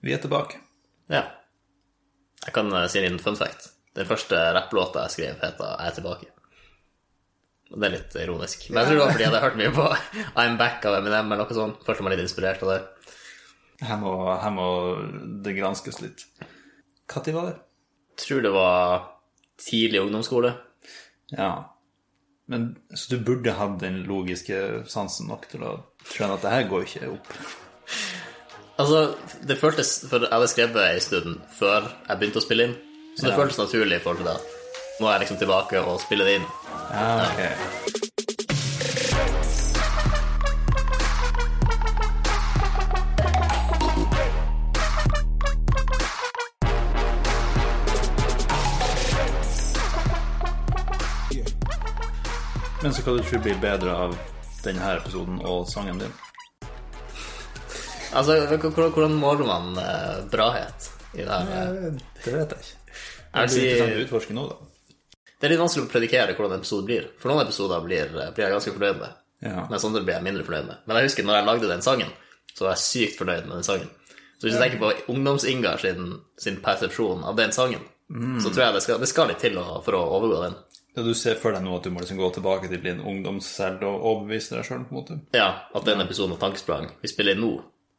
Vi er tilbake. Ja. Jeg kan eh, si en liten fun fact. Den første rapplåta jeg skrev, heter 'Jeg er tilbake'. Det er litt ironisk. Men jeg tror det var fordi jeg hadde hørt mye på I'm Back av Eminem eller noe sånt. Følte meg litt inspirert av det. Her må, her må det granskes litt. Når var det? Tror det var tidlig ungdomsskole. Ja. Men, så du burde hatt den logiske sansen nok til å skjønne at det her går ikke opp. Altså, det føltes For jeg hadde skrevet en stund før jeg begynte å spille inn. Så det Ja. føltes naturlig i forhold til det. Nå er jeg liksom tilbake og spiller det inn. Ja, ok. Men så hva du tror blir bedre av denne episoden og sangen din? Altså, hvordan, måler man eh, brahet i det her? eh? Det vet jeg ikke. Jeg Det vil blir interessant å si, utforske nå, da. det er litt vanskelig å predikere hvordan en episode blir. For noen episoder blir, blir jeg ganske fornøyd med. Ja. Mens andre blir jeg mindre fornøyd med. Men jeg husker når jeg lagde den sangen, så var jeg sykt fornøyd med den sangen. Så hvis du tenker på Ungdoms-Ingar sin, sin persepsjon av den sangen, Mm. så tror jeg det skal, det skal litt til å, for å overgå den. Ja, du ser for deg nå at du må liksom gå tilbake til din ungdomsselv og overbevise deg sjøl? Ja, at den episoden av Tankesprang vi spiller inn nå,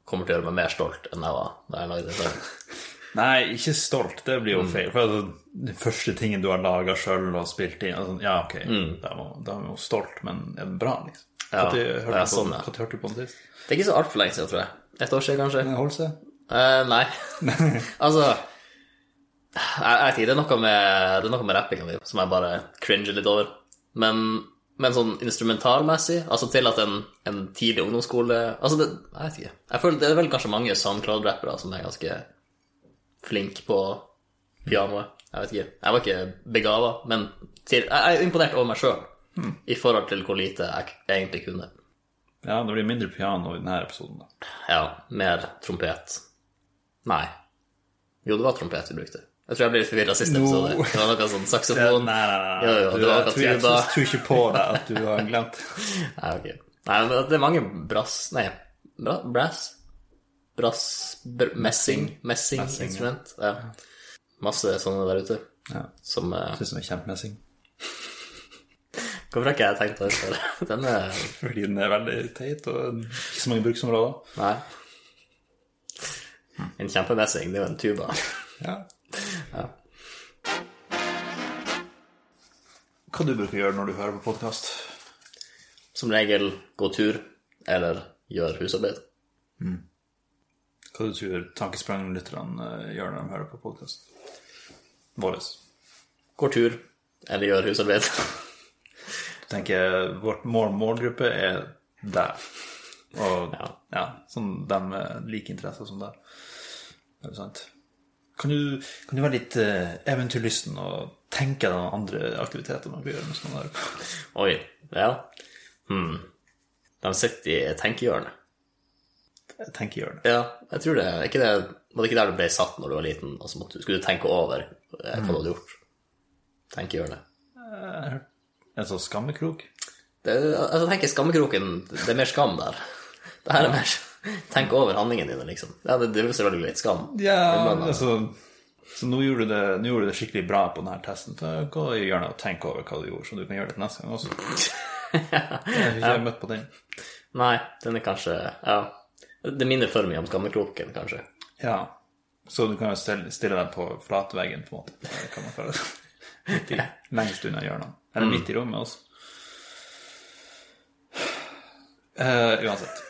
kommer til å gjøre meg mer stolt enn jeg var da jeg lagde sangen. Nei, ikke stolt. Det blir jo feil. For altså, den første tingen du har laga sjøl og spilt inn altså, Ja, ok, da, da er vi jo stolt, men er det bra, liksom? Ja, Når hørte, sånn, ja. Hørte du på den sist? Det er ikke så altfor lenge siden, tror jeg. Et år siden, kanskje? Holder seg? Uh, nei. altså jeg, jeg vet ikke, det er noe med, det er noe med rappinga mi som jeg bare cringer litt over. Men, men sånn instrumentalmessig, altså til at en, en tidlig ungdomsskole Altså, det, jeg vet ikke. Jeg føler Det er vel kanskje mange SoundCloud-rappere som er ganske flinke på pianoet. Jeg vet ikke. Jeg var ikke begava, men til, jeg er imponert over meg sjøl i forhold til hvor lite jeg egentlig kunne. Ja, det blir mindre piano i denne episoden, da. Ja, mer trompet. Nei. Jo, det var trompet vi brukte. Jeg tror jeg ble litt forvirra sist No. episode. Det var noe sånn Nei, saksofon. nei, nei. Jo, jo, du, det var jeg, tror, jeg, tror- ikke på deg at du har glemt Nei, ok. Nei, men det er mange brass... Nei, bra, brass? Brass... Br messing? Messing-instrument. Ja. Masse sånne der ute. Ja. Som uh... Syns den er kjempemessing. Hvorfor har ikke jeg tenkt på det før? Den er Fordi den er veldig teit og ikke så mange bruksområder. Nei. En kjempemessing, det er jo en tuba. Ja. Hva du bruker å gjøre når du hører på podkast? Som regel gå tur, eller gjør husarbeid. Hva du tror tankespranglytterne lytterne gjør når de hører på podkast? vår? Går tur, eller gjør husarbeid. tenker vårt mål, målgruppe er deg. Og Ja. ja, sånn de med like interesser som deg. Det er det sant. Kan du, kan du være litt eh, eventyrlysten og tenke deg andre aktiviteter man kan gjøre mens man er? Oi, ja. Hmm. De sitter i tenkehjørnet. Tenkehjørnet. Ja, jeg tror det. Ikke det. Var det ikke der du ble satt når du var liten, og så skulle du tenke over hva hva du hadde gjort? Tenkehjørnet. En sånn skammekrok? Det, altså, jeg tenker skammekroken, det er mer skam der. Det her er mer Tenk over handlingene dine, liksom. Ja, det, det er veldig litt skam. Ja, altså Så nå gjorde, du det, nå gjorde du det skikkelig bra på denne testen. Så Gå i hjørnet og tenk over hva du gjorde, så du kan gjøre det til neste gang også. Jeg har ikke møtt på den. Nei, den er kanskje Ja. Det minner for mye om skammekroken, kanskje. Ja. Så du kan jo stille, stille deg på flatveggen, på en måte. Det kan man føle. Midt i, lengst unna hjørnene. Eller midt i rommet også. Uh, uansett.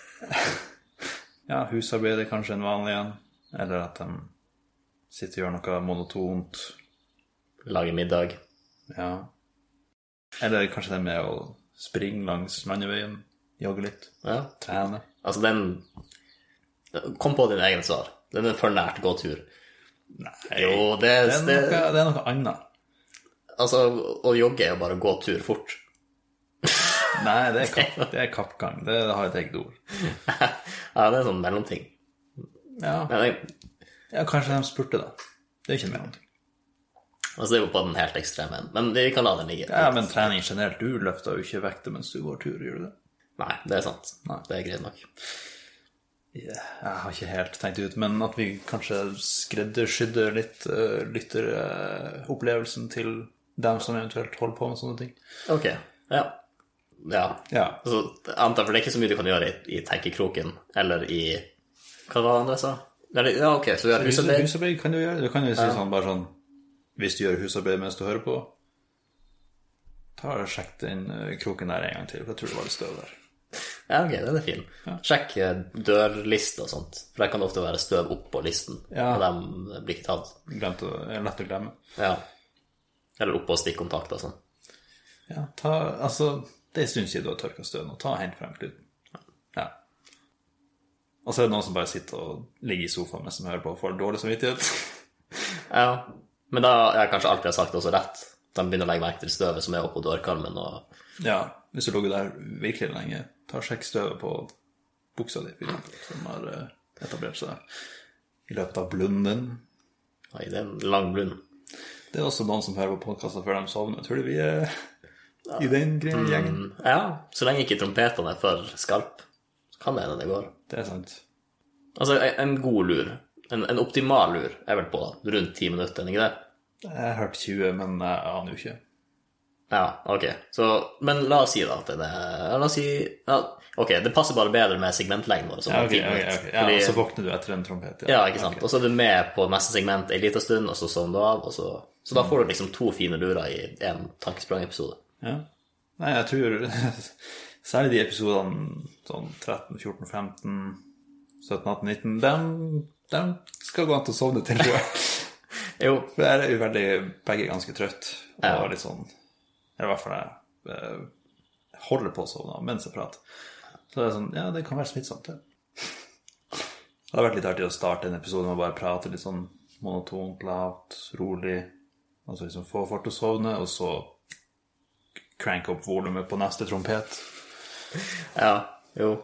Ja, husarbeid er kanskje en vanlig en. Eller at de sitter og gjør noe monotont. Lager middag. Ja. Eller kanskje det med å springe langs landeveien, jogge litt, Ja. trene. Altså, den Kom på din egen svar. Den er for nært gåtur. Nei, Jo, det, det er, noe, det det er noe annet. Altså, å jogge er jo bare å gå tur fort. Nei, det er, kapp, det er kappgang. Det har et eget ord. Ja, det er sånn mellomting. Ja. Jeg, ja, kanskje de spurte, da. Det er ikke en noe. altså, det er jo på den helt ekstreme enden. Men vi kan la den ligge. Ja, men trening generelt. Du løfter jo ikke vekter mens du går tur, gjør du det? Nei, det er sant. Nei. Det er greit nok. Jeg har ikke helt tenkt ut, men at vi kanskje skreddersydder litt uh, lytteropplevelsen til dem som eventuelt holder på med sånne ting. Ok, ja. Ja. Ja. Altså, antar, for det er ikke så mye du kan gjøre i, i tenkekroken, eller i Hva var det andre jeg sa? Ja, ok, så gjør Hus- husarbeid. Husarbeid kan du gjøre. Du kan jo si sånn bare sånn Hvis du gjør husarbeid mens du hører på, ta og sjekk den eh, kroken der en gang til, for jeg tror det var litt støv der. Ja, ok, den er fin. Sjekk eh, dørliste og sånt, for der kan det ofte være støv oppå listen, Ja. og de blir ikke tatt. Glemt å, lett å glemme. Ja. Eller oppå stikkontakter og sånn. Ja, ta, altså, det er en stund siden du har tørka støv nå. Ta og Hent frem kluten. Ja. Og så er det noen som bare sitter og ligger i sofaen mens de hører på og får dårlig samvittighet. Ja, men da er kanskje alt vi har sagt også rett. De begynner å legge merke til støvet som er oppå dørkarmen, og Ja, hvis du ligger der virkelig lenge, ta og sjekk støvet på buksa di, som har eh, etablert seg i løpet av blunden. Nei, det er en lang blund. Det er også noen som hører på podkaster før de sovner. Tror du vi er i den gjengen? Mm, Ja, så lenge ikke trompetene er for skarp, så kan det hende det går. Det er sant. Altså, en- god lur, en, en optimal lur, er vel på rundt ti minutter, ikke det? Jeg har hørt 20, men jeg aner jo ikke. Ja, ok. Så, men la oss si da at det er La oss si ja, Ok, det passer bare bedre med segmentlengden vår. Ja, okay, okay, 10 ok, minutter, ok. ja, fordi- Så våkner du etter en trompet. Ja, ikke sant. Og så er du med på neste segment en liten stund, og så sovner du av. Og så, så da får du liksom to fine lurer i én tankesprang-episode. Ja. Nei, jeg tror særlig de episodene sånn 13, 14, 15, 17, 18, 19, dem, dem skal gå an til å sovne til, tror jeg. Jo, For der er jo veldig begge ganske trøtt, og Ja. litt sånn i hvert fall jeg eh, holder på å sovne mens jeg prater. Så det er sånn Ja, det kan være smittsomt, det. Det har vært litt artig å starte en episode med å bare prate litt sånn monotont, lavt, rolig. Altså liksom få folk til å sovne, og så crank opp volumet på neste trompet. ja, jo.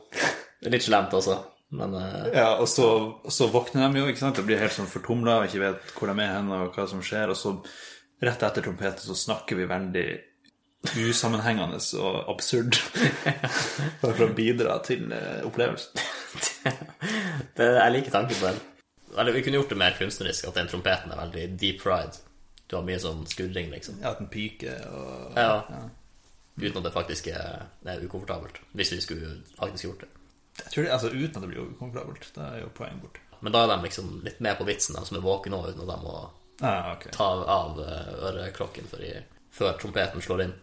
Det er litt slemt også, men uh... Ja, og så, så våkner de jo, ikke sant? Det blir helt sånn fortumla og ikke vet hvor de er hen, og hva som skjer. Og så rett etter trompeten så snakker vi veldig usammenhengende og absurd. Bare for å bidra til eh, opplevelsen. det, jeg liker tanken på den. Eller vi kunne gjort det mer kunstnerisk, at den trompeten er veldig deep fried. Du har mye sånn skurring, liksom. Ja, at den piker og Ja. Uten at det faktisk er, er ukomfortabelt. Hvis vi skulle faktisk gjort det. Jeg tror det, altså Uten at det blir ukomfortabelt. Det er jo poenget borte. Men da er de liksom litt med på vitsen, de som er våkne nå, uten at de må Ah, okay. ta av eh, øreklokken i, før trompeten slår inn.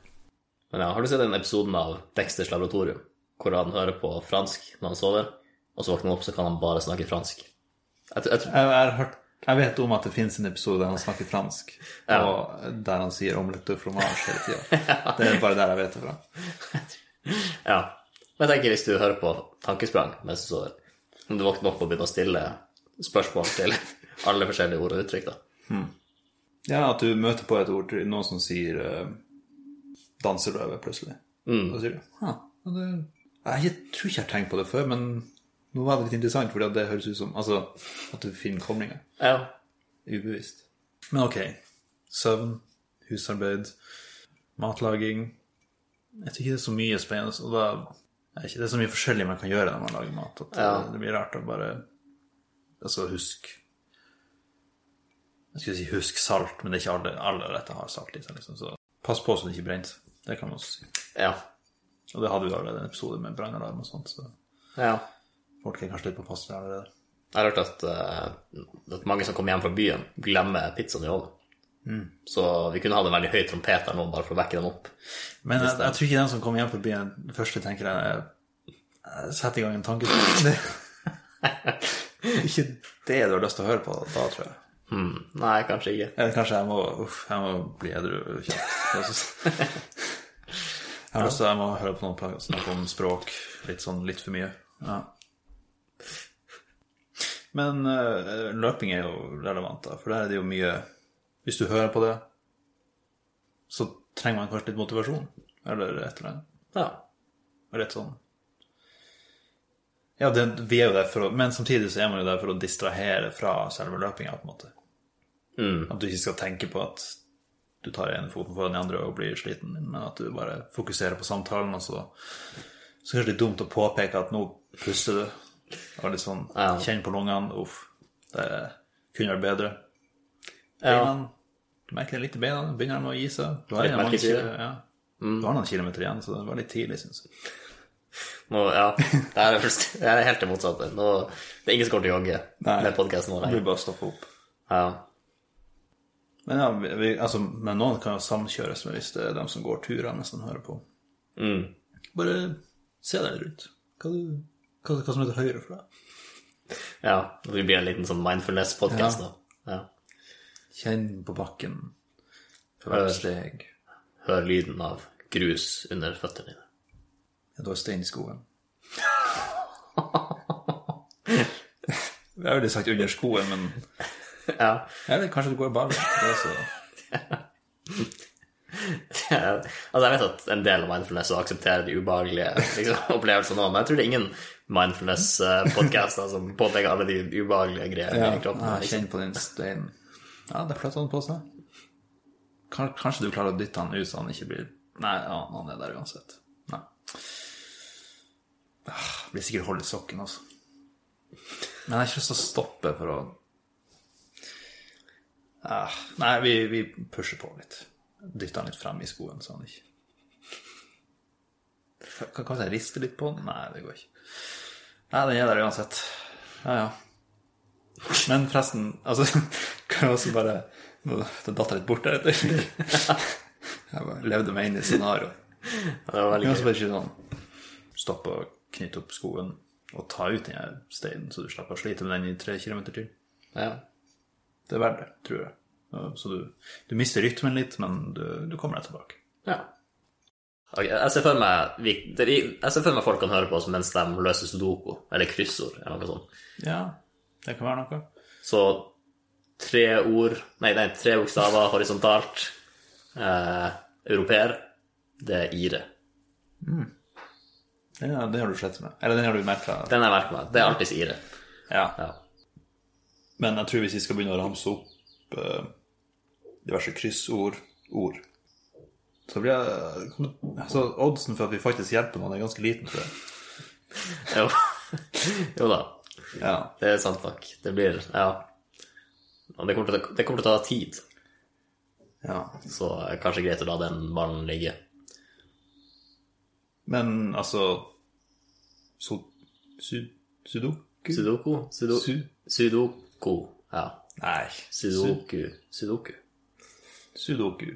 Men ja, har du sett den episoden av Dexters laboratorium, hvor han hører på fransk når han sover, og så våkner han opp, så kan han bare snakke fransk? Jeg, tror- jeg, Jeg, jeg, har hørt, jeg vet om at det finnes en episode der han snakker fransk, Ja. og der han sier 'omelette og fromage' hele tida. Det er bare der jeg vet det fra. ja. Men jeg tenker hvis du hører på tankesprang mens du sover, om du våkner opp og begynner å stille spørsmål til alle forskjellige ord og uttrykk, da. Ja, at du møter på et ord noen som sier uh, 'danserøve' plutselig. Da sier du 'ha'. Jeg tror ikke jeg har tenkt på det før, men nå var det litt interessant, fordi det høres ut som Altså, at du finner koblinger. Ja. Ubevisst. Men ok. Søvn, husarbeid, matlaging Jeg tror ikke det er så mye spennende. Og da er ikke det så mye forskjellig man kan gjøre når man lager mat. At Ja. det, det blir rart å bare Altså, husk Jeg skulle si husk salt, men det er ikke alle, alle retter har salt i seg. Liksom, så pass på så det ikke brenner. Det kan man også si. Ja. Og det hadde vi allerede en episode med brannalarm og sånt, så ja. Folk er kanskje litt på passet allerede. Jeg har hørt at, uh, at mange som kommer hjem fra byen, glemmer pizzaen i ovnen. Så vi kunne hatt en veldig høy trompet der nå, bare for å vekke dem opp. Men jeg, jeg tror ikke den som kommer hjem fra byen, det første tenker jeg er eh, Sett i gang en tankesprang. Er ikke det du har lyst til å høre på da, tror jeg. Hmm. Nei, kanskje ikke. Eller kanskje jeg må Uff, jeg må bli edru kjapt. Jeg har lyst til jeg må høre på noen snakke om språk litt sånn litt for mye. Ja. Men uh, løping er jo relevant, da, for der er det jo mye Hvis du hører på det, så trenger man kanskje litt motivasjon, eller et eller annet. Ja. Rett sånn Ja, det, vi er jo der for å Men samtidig så er man jo der for å distrahere fra selve løpinga, på en måte. At du ikke skal tenke på at du tar en foten foran den andre og blir sliten, men at du bare fokuserer på samtalen, og så Så er det litt dumt å påpeke at nå puster du, Var litt sånn Ja. Kjenn på lungene. Uff. Det kunne vært bedre. Ja. Beina, du merker det litt i beina. Begynner de å gi seg. Du har, mange ja. mm. du har noen kilometer igjen, så det var litt tidlig, syns jeg. Nå, ja, det er, det er helt det motsatte. Nå, det er ingen som kommer til å jogge Nei. med podkasten nå Vi lenger. bare stopper opp. Ja. Men ja, vi, altså, men noen kan jo samkjøres med hvis det er dem som går turer mens de hører på. Mm. Bare se deg rundt. Hva, du, hva, hva som heter høyre for deg. ja. Det blir en liten sånn mindfulness-podkast, Ja. da. Ja. Kjenn på bakken Hør. steg. Hør lyden av grus under føttene dine. Ja, du har stein i skoen. Jeg jo sagt under skoen, men Ja. eller kanskje du går bare det er så... altså, jeg vet at en del av mindfulness å akseptere de ubehagelige liksom, opplevelsene nå, men jeg tror det er ingen mindfulness-podkaster som påpeker alle de ubehagelige greiene i kroppen. Ja, Liksom. kjenn på den steinen. Ja, det flytter han på seg. Kanskje du klarer å dytte han ut så han ikke blir Nei, ja, han er der uansett. Nei. Jeg Blir sikkert hold i sokken, altså. Men jeg har ikke lyst til å stoppe for å ah, Nei, vi, vi pusher på litt. Dytter han litt frem i skoen, så han ikke Kan kanskje jeg riste litt på den? Nei, det går ikke. Nei, den er der uansett. Ja, ja. Men forresten, altså Kan jeg også bare Nå det datt jeg litt bort der. Jeg bare levde meg inn i scenarioet. Det var veldig gøy. ikke sånn stoppe og knytte opp skoen og ta ut den steinen, så du slipper å slite med den i tre kilometer til? Ja. Det er verdt det, tror jeg. Ja, Så du, du mister rytmen litt, men du, du kommer deg tilbake. ja. Okay, jeg ser for meg Jeg ser for meg folk kan høre på oss mens de løser sudoku, eller kryssord, eller noe sånt. Ja, det kan være noe. Så tre ord Nei, nei tre bokstaver horisontalt. Eh, europeer. Det er ire. Den, har- den har du slett med. Eller den har du merka. Den har jeg merket meg. Det er alltids ire. Ja. Ja. Men jeg tror hvis vi skal begynne å ramse opp eh, diverse kryssord, ord, så blir jeg altså, Oddsen for at vi faktisk hjelper noen, er ganske liten, tror jeg. Jo. jo da. Ja. Det er sant nok. Det blir Ja. Og det kommer til, det kommer til å ta tid, ja. så er det kanskje greit å la den ballen ligge. Men altså so, su, Sudoku? Sudoku? Sudo, Su- sudoku. Ja. Nei. Sudoku. Sudoku. Sudoku.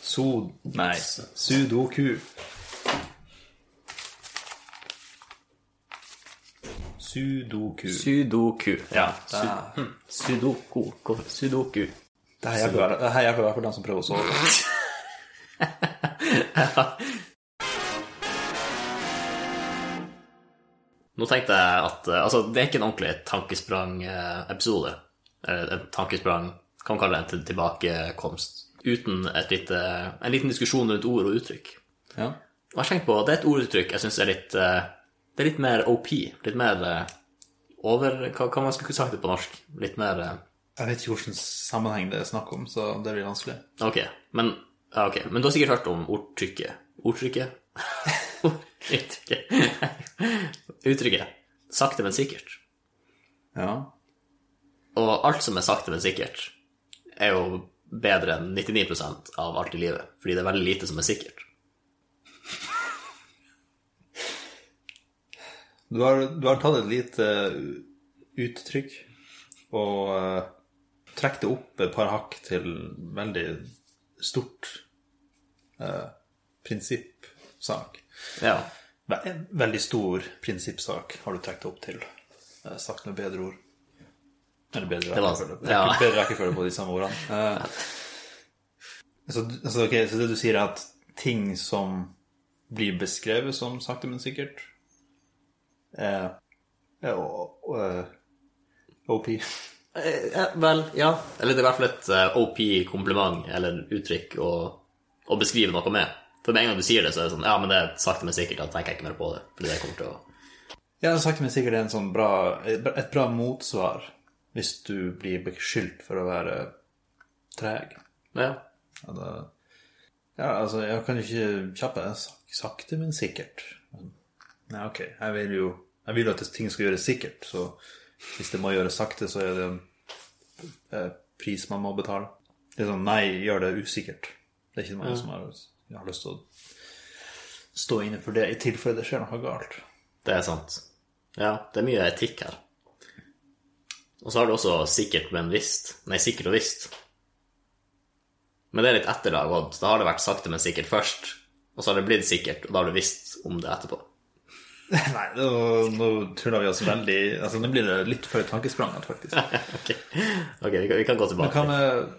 Sod... Nei. Sudoku. Sudoku. Sudoku. Ja, Su, hm. Sudoku. Sudoku. det her hjelper i hvert fall den som prøver å sove. Nå tenkte jeg at eh, Altså, det er ikke en ordentlig tankesprang-episode. Eller en tankesprang Kan man kalle det en tilbakekomst. Uten lite, en liten diskusjon rundt ord og uttrykk. Ja. Og jeg har tenkt på, Det er et orduttrykk jeg syns er litt eh, Det er litt mer OP. Litt mer eh, over Hva hva man skulle sagt det på norsk? Litt mer eh, Jeg vet ikke hvilken sammenheng det er snakk om, så det blir vanskelig. Ok, men, ja, ok. men du har sikkert hørt om ordtrykket. Ordtrykket? Uttrykket. Uttrykket. Sakte, men sikkert. Ja. Og alt som er sakte, men sikkert, er jo bedre enn 99% av alt i livet. Fordi det er veldig lite som er sikkert. Du har, du har tatt et lite uttrykk og uh, trukket det opp et par hakk til veldig stort uh, prinsippsak. Ja. En veldig stor prinsippsak har du trukket opp til. Uh, sagt med bedre ord. Eller bedre rekkefølge. ja. Bedre rekkefølge på de samme ordene. Uh, så, altså, okay, så det du sier er at ting som blir beskrevet som sakte, men sikkert, er er o- eh, OP. Ja, Vel, ja. Eller det er i hvert fall et eh, OP-kompliment eller uttrykk å, å beskrive noe med. For med en gang du sier det, så er det sånn Ja, men det er sakte, men sikkert. Da tenker jeg ikke mer på det. Fordi det kommer til å Ja, sakte, men sikkert er en sånn bra, et bra motsvar hvis du blir beskyldt for å være treg. Ja. Ja, da, ja, altså, jeg kan jo ikke kjappe sak- sakte, men sikkert. Men, ja, ok, jeg vil jo Jeg vil at ting skal gjøres sikkert, så hvis det må gjøres sakte, så er det en eh, pris man må betale. Det er sånn Nei, gjør det usikkert. Det er ikke mange som har, har lyst til å stå inne for det i tilfelle det skjer noe galt. Det er sant. Ja, det er mye etikk her. Og så har du også sikkert, men visst. Nei, sikkert og visst. Men det er litt etterlag òg. Da har det vært sakte, men sikkert først. Og så har det blitt sikkert, og da har du visst om det etterpå. Nei, nå, nå tuller vi oss veldig Altså, Nå blir det litt for tankespranget, faktisk. ok, Ok, vi kan, vi kan gå tilbake. Men kan,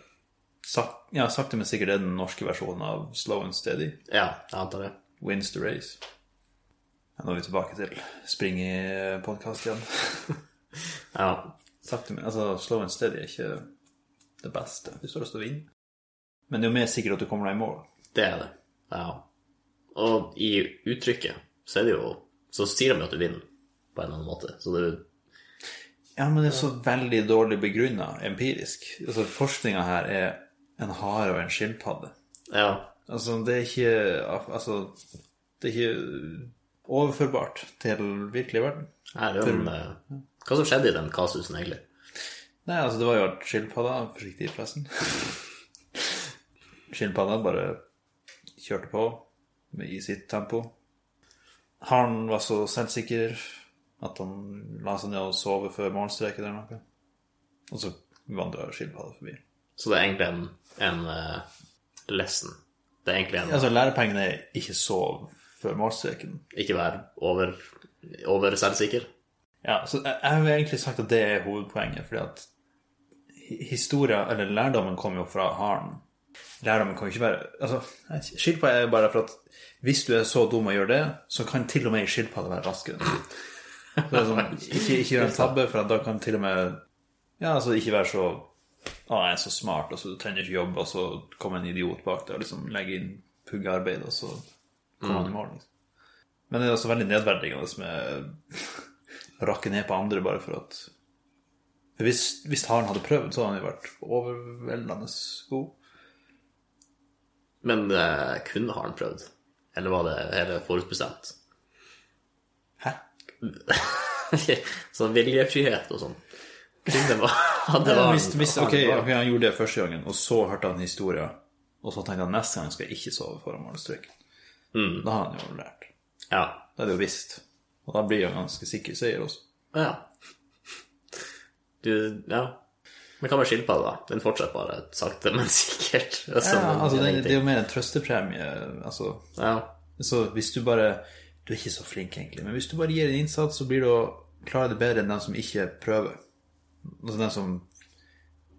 sak, ja, sakte, men sikkert er den norske versjonen av Slow and Steady. Ja, jeg antar det. Wins the race. Nå er vi tilbake til spring i podkast igjen. Ja. Sakte, men altså, Slow and Steady er ikke det beste hvis du har lyst til å vinne. Men det er jo mer sikkert at du kommer deg i mål. Det er det. Ja. Og i uttrykket så er det jo Så sier de jo at du vinner på en eller annen måte. Så det Ja, men det er så veldig dårlig begrunna empirisk. Altså, Forskninga her er en hare og en skilpadde. Ja. Altså, det er ikke Altså, det er ikke overførbart til virkelig verden. Her er jo en, eh, Hva som skjedde i den kasusen, egentlig? Nei, altså, det var jo at skilpadda Forsiktig, i pressen. Skilpadda bare kjørte på i sitt tempo. Han var så selvsikker at han la seg ned og sove før morgenstreken eller noe. Og så vandra skilpadda forbi. Så det er egentlig en, en uh, lesson. Det er egentlig en Altså, lærepengene er ikke sov før morgenstreken. ikke være over, over selvsikker. Ja, så jeg, jeg har egentlig sagt at det er hovedpoenget, fordi at hi- historia, eller lærdommen kommer jo fra haren. Lærdommen kan jo ikke være Altså, skilpadde er bare for at hvis du er så dum og gjør det, så kan til og med ei skilpadde være raskere. Så det er sånn, ikke, ikke gjør en tabbe, for da kan til og med Ja, altså ikke være så Å, jeg er så smart, og så du trenger ikke jobbe, og så kommer en idiot bak deg og liksom legger inn puggearbeid, og så kommer han i mål. Liksom. Men det er også veldig nedverdigende med rakke ned på andre bare for at hvis, hvis haren hadde prøvd, så hadde han jo vært overveldende god. Men eh, kunne Haren han prøvd? Eller var det hele forutbestemt? Hæ? sånn viljefrihet og sånn. Kunne var, hadde var hvis, hvis, han- ok, han gjorde det første gangen, og så hørte han historien, og så tenkte han neste gang skal jeg ikke sove foran målstreken. Da har han jo lært. Ja. Da er det jo visst. Og da blir han ganske sikker seier også. ja. Du, ja. Men hva med skilpadda, da? Den fortsetter bare sakte, men sikkert. Altså, Ja, altså, det, det er jo mer en trøstepremie. Altså, ja. så hvis du bare Du er ikke så flink, egentlig, men hvis du bare gir en innsats, så blir du å klare det bedre enn den som ikke prøver. Altså den som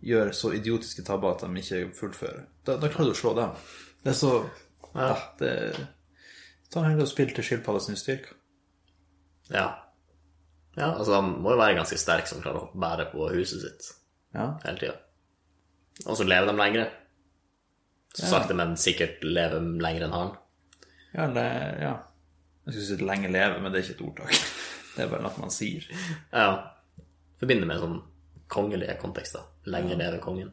gjør så idiotiske tabber at de ikke fullfører. Da, da klarer du å slå dem. Det er så ja. det, Ta heller og spill til skilpadda sin styrke. Ja. Ja, altså han må jo være ganske sterk som klarer å bære på huset sitt Ja. hele tida. Og så lever de lengre. Så sakte, men sikkert lever lenger enn han. Ja, det, ja. Jeg skulle si lenge leve, men det er ikke et ordtak. Det er bare noe man sier. Ja. Forbinder med sånn kongelige kontekster. Lenge leve kongen.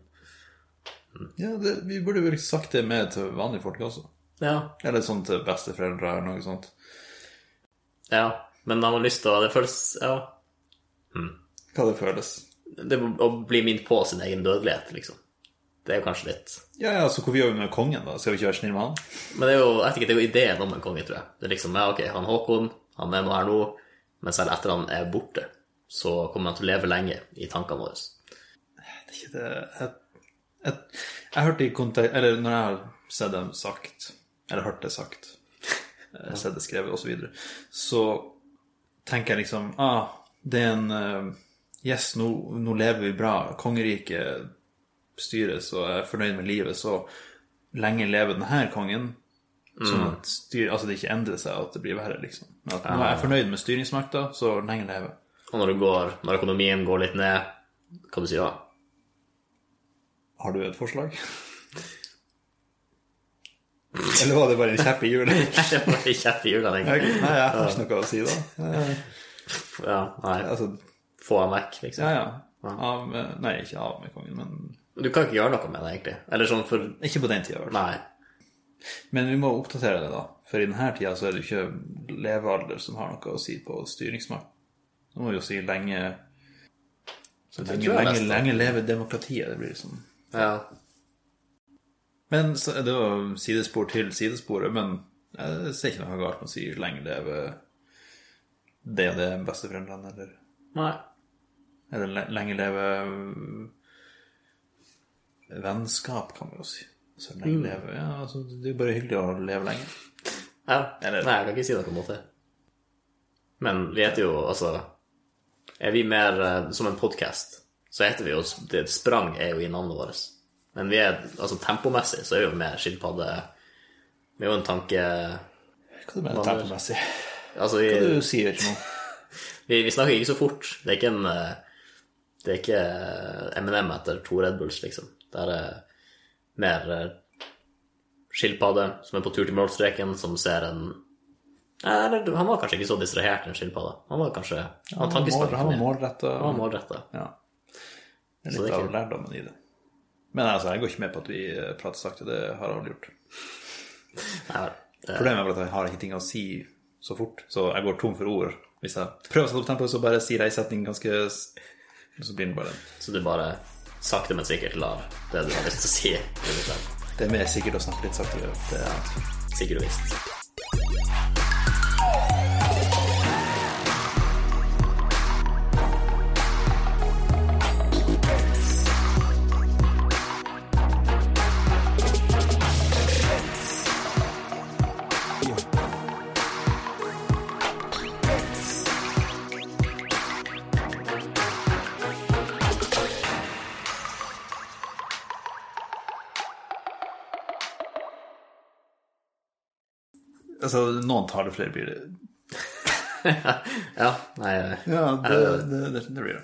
Ja, det, Vi burde vel sagt det med til vanlige folk også. Ja. Eller sånn til besteforeldre eller noe sånt. ja. Men han har lyst til å Det føles Ja. Hva det føles. Det å bli minnet på sin egen dødelighet, liksom. Det er jo kanskje litt Ja, ja, så hvorfor gjør vi med kongen, da? Skal vi ikke være snille med han? Men det er jo, jeg vet ikke, det er jo ideen om en konge, tror jeg. Det er liksom, ja, ok, han Håkon, han er nå her nå, men selv etter han er borte, så kommer han til å leve lenge i tankene våre. Det er ikke det Jeg, jeg, jeg hørte i kontek... Eller når jeg har sett dem sagt, eller hørt det sagt, sett det skrevet osv., så, videre, så tenker jeg liksom ah, det er en eh, Yes, nå, nå lever vi bra. Kongeriket styres, og er fornøyd med livet, så lenge lever denne kongen. Sånn at styr, altså det ikke endrer seg, at det blir verre, liksom. At nå er jeg fornøyd med styringsmakta, så lenge leve. Og når, går, når økonomien går litt ned, hva du sier da? Har du et forslag? Eller var det bare en kjepp i hjulet? Det var en kjeft i hjulene, Nei, jeg har ikke noe å si, da. Ja, nei, Altså, få ham vekk, liksom. ja, ja. Av, nei, ikke av med kongen, men Du kan ikke gjøre noe med det, egentlig. Eller sånn for ikke på den tida. vel. Nei. Men vi må oppdatere det, da. For i denne tida så er det ikke levealder som har noe å si på styringsmakt. Nå må vi jo si lenge så Det lenge, lenge, nesten. lenge leve demokratiet. Det blir liksom Ja. Men det var sidespor til sidesporet, men jeg ser ikke noe galt med å si lenge leve det og det besteforeldrene, eller, Nei. eller le- lenge leve vennskap, kan man jo si. Så lenge Mm. leve Ja, altså, det er jo bare hyggelig å leve lenge. Ja. Eller- Nei, jeg kan ikke si det på en måte. Men vi heter jo altså Er vi mer eh, som en podkast, så heter vi jo det Sprang er jo i navnet vårt. Men vi er altså tempomessig så er vi jo mer skilpadde Vi er jo en tanke Hva du mener Hva du tempomessig? Altså, Hva vi, du sier ikke nå? vi, vi snakker ikke så fort. Det er ikke en Det er ikke eh, M&M etter to Red Bulls, liksom. Det er eh, mer eh, skilpadde som er på tur til målstreken, som ser en eller, Han var kanskje ikke så distrahert, en skilpadde. Han var kanskje Han mål, han var målretta. Han var målretta. Ja. Det er litt av lærdommen i det. Men altså, jeg går ikke med på at vi eh, prater sakte. Det har jeg aldri gjort. Nei, det, Problemet er at jeg har ikke ting å si så fort, så jeg går tom for ord. Hvis jeg prøver å sette opp tempoet, så bare sier jeg en setning ganske Så blir det bare så du bare sakte, men sikkert lar det du har lyst til å si, Det er mer sikkert å snakke litt saktere. Det er sikkert og visst. Altså, noen tar det flere det. Ja, nei Ja, det, det, det, det blir det.